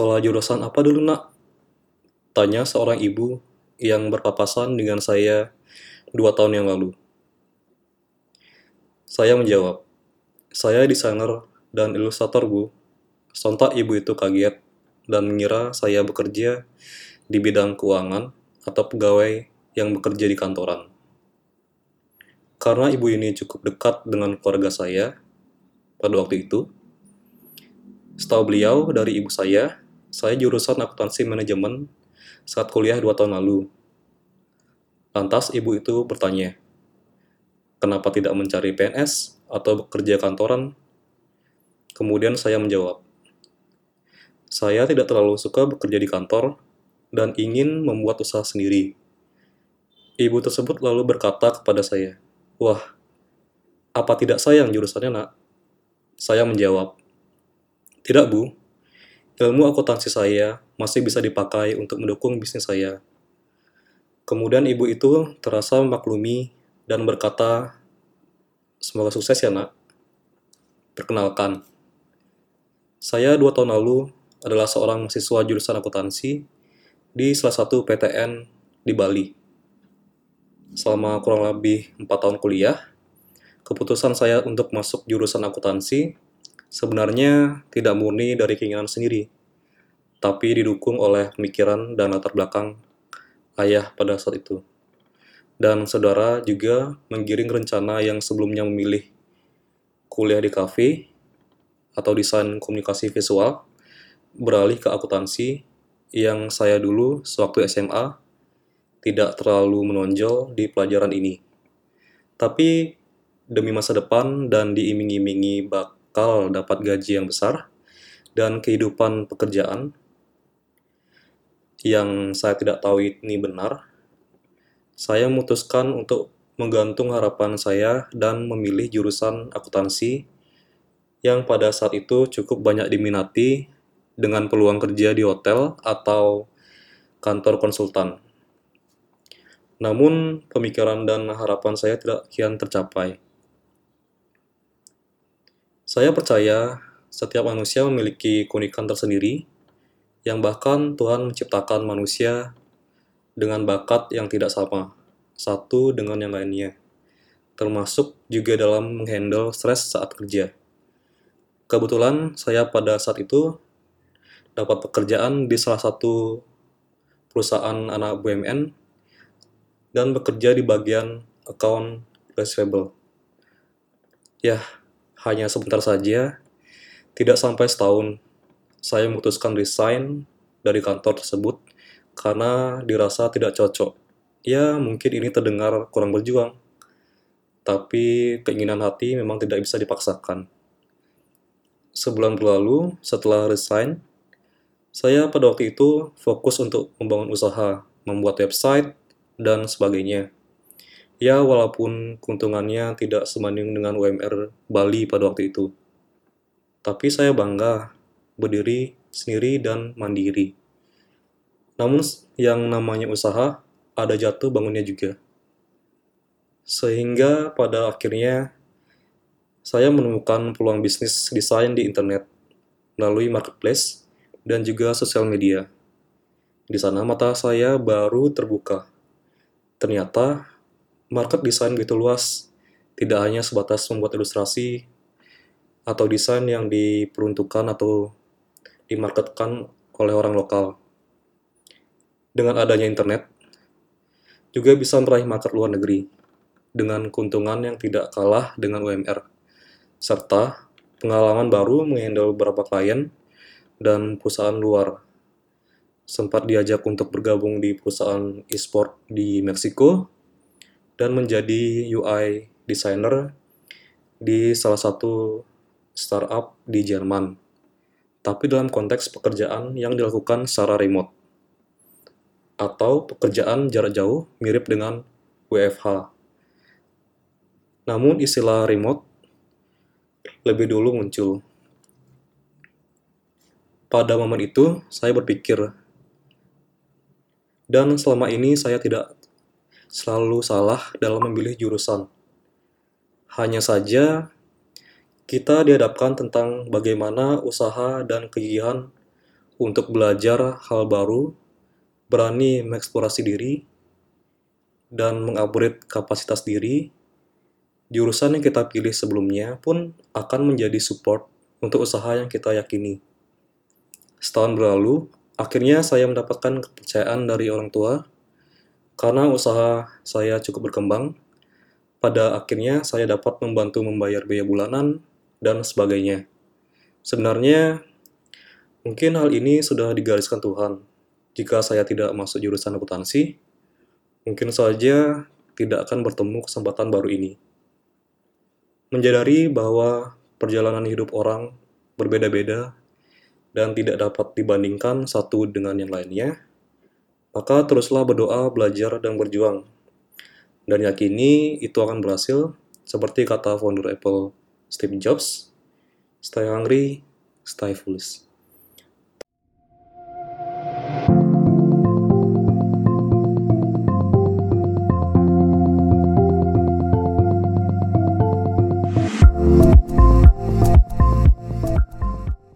Sekolah jurusan apa dulu, nak? Tanya seorang ibu yang berpapasan dengan saya dua tahun yang lalu. Saya menjawab, saya desainer dan ilustrator, Bu. Sontak ibu itu kaget dan mengira saya bekerja di bidang keuangan atau pegawai yang bekerja di kantoran. Karena ibu ini cukup dekat dengan keluarga saya pada waktu itu, setahu beliau dari ibu saya, saya jurusan akuntansi manajemen saat kuliah dua tahun lalu. Lantas ibu itu bertanya, kenapa tidak mencari PNS atau bekerja kantoran? Kemudian saya menjawab, saya tidak terlalu suka bekerja di kantor dan ingin membuat usaha sendiri. Ibu tersebut lalu berkata kepada saya, Wah, apa tidak sayang jurusannya, nak? Saya menjawab, Tidak, Bu. Ilmu akuntansi saya masih bisa dipakai untuk mendukung bisnis saya. Kemudian ibu itu terasa memaklumi dan berkata, Semoga sukses ya, nak. Perkenalkan, saya dua tahun lalu adalah seorang mahasiswa jurusan akuntansi di salah satu PTN di Bali selama kurang lebih 4 tahun kuliah, keputusan saya untuk masuk jurusan akuntansi sebenarnya tidak murni dari keinginan sendiri, tapi didukung oleh pemikiran dan latar belakang ayah pada saat itu. Dan saudara juga menggiring rencana yang sebelumnya memilih kuliah di kafe atau desain komunikasi visual beralih ke akuntansi yang saya dulu sewaktu SMA tidak terlalu menonjol di pelajaran ini. Tapi demi masa depan dan diiming-imingi bakal dapat gaji yang besar dan kehidupan pekerjaan yang saya tidak tahu ini benar, saya memutuskan untuk menggantung harapan saya dan memilih jurusan akuntansi yang pada saat itu cukup banyak diminati dengan peluang kerja di hotel atau kantor konsultan. Namun, pemikiran dan harapan saya tidak kian tercapai. Saya percaya setiap manusia memiliki keunikan tersendiri, yang bahkan Tuhan menciptakan manusia dengan bakat yang tidak sama, satu dengan yang lainnya, termasuk juga dalam menghandle stres saat kerja. Kebetulan saya pada saat itu dapat pekerjaan di salah satu perusahaan anak BUMN dan bekerja di bagian account receivable. Ya, hanya sebentar saja, tidak sampai setahun, saya memutuskan resign dari kantor tersebut karena dirasa tidak cocok. Ya, mungkin ini terdengar kurang berjuang, tapi keinginan hati memang tidak bisa dipaksakan. Sebulan berlalu, setelah resign, saya pada waktu itu fokus untuk membangun usaha, membuat website, dan sebagainya. Ya, walaupun keuntungannya tidak sebanding dengan UMR Bali pada waktu itu. Tapi saya bangga berdiri sendiri dan mandiri. Namun yang namanya usaha, ada jatuh bangunnya juga. Sehingga pada akhirnya saya menemukan peluang bisnis desain di internet melalui marketplace dan juga sosial media. Di sana mata saya baru terbuka Ternyata market desain begitu luas, tidak hanya sebatas membuat ilustrasi atau desain yang diperuntukkan atau dimarketkan oleh orang lokal. Dengan adanya internet, juga bisa meraih market luar negeri dengan keuntungan yang tidak kalah dengan UMR, serta pengalaman baru menghandle beberapa klien dan perusahaan luar sempat diajak untuk bergabung di perusahaan e-sport di Meksiko dan menjadi UI designer di salah satu startup di Jerman. Tapi dalam konteks pekerjaan yang dilakukan secara remote atau pekerjaan jarak jauh mirip dengan WFH. Namun istilah remote lebih dulu muncul. Pada momen itu, saya berpikir dan selama ini saya tidak selalu salah dalam memilih jurusan. Hanya saja kita dihadapkan tentang bagaimana usaha dan kegigihan untuk belajar hal baru, berani mengeksplorasi diri, dan mengupgrade kapasitas diri, jurusan yang kita pilih sebelumnya pun akan menjadi support untuk usaha yang kita yakini. Setahun berlalu, akhirnya saya mendapatkan kepercayaan dari orang tua karena usaha saya cukup berkembang. Pada akhirnya, saya dapat membantu membayar biaya bulanan dan sebagainya. Sebenarnya, mungkin hal ini sudah digariskan Tuhan. Jika saya tidak masuk jurusan akuntansi, mungkin saja tidak akan bertemu kesempatan baru ini. Menjadari bahwa perjalanan hidup orang berbeda-beda dan tidak dapat dibandingkan satu dengan yang lainnya, maka teruslah berdoa, belajar, dan berjuang. Dan yakini itu akan berhasil, seperti kata founder Apple Steve Jobs, stay hungry, stay foolish.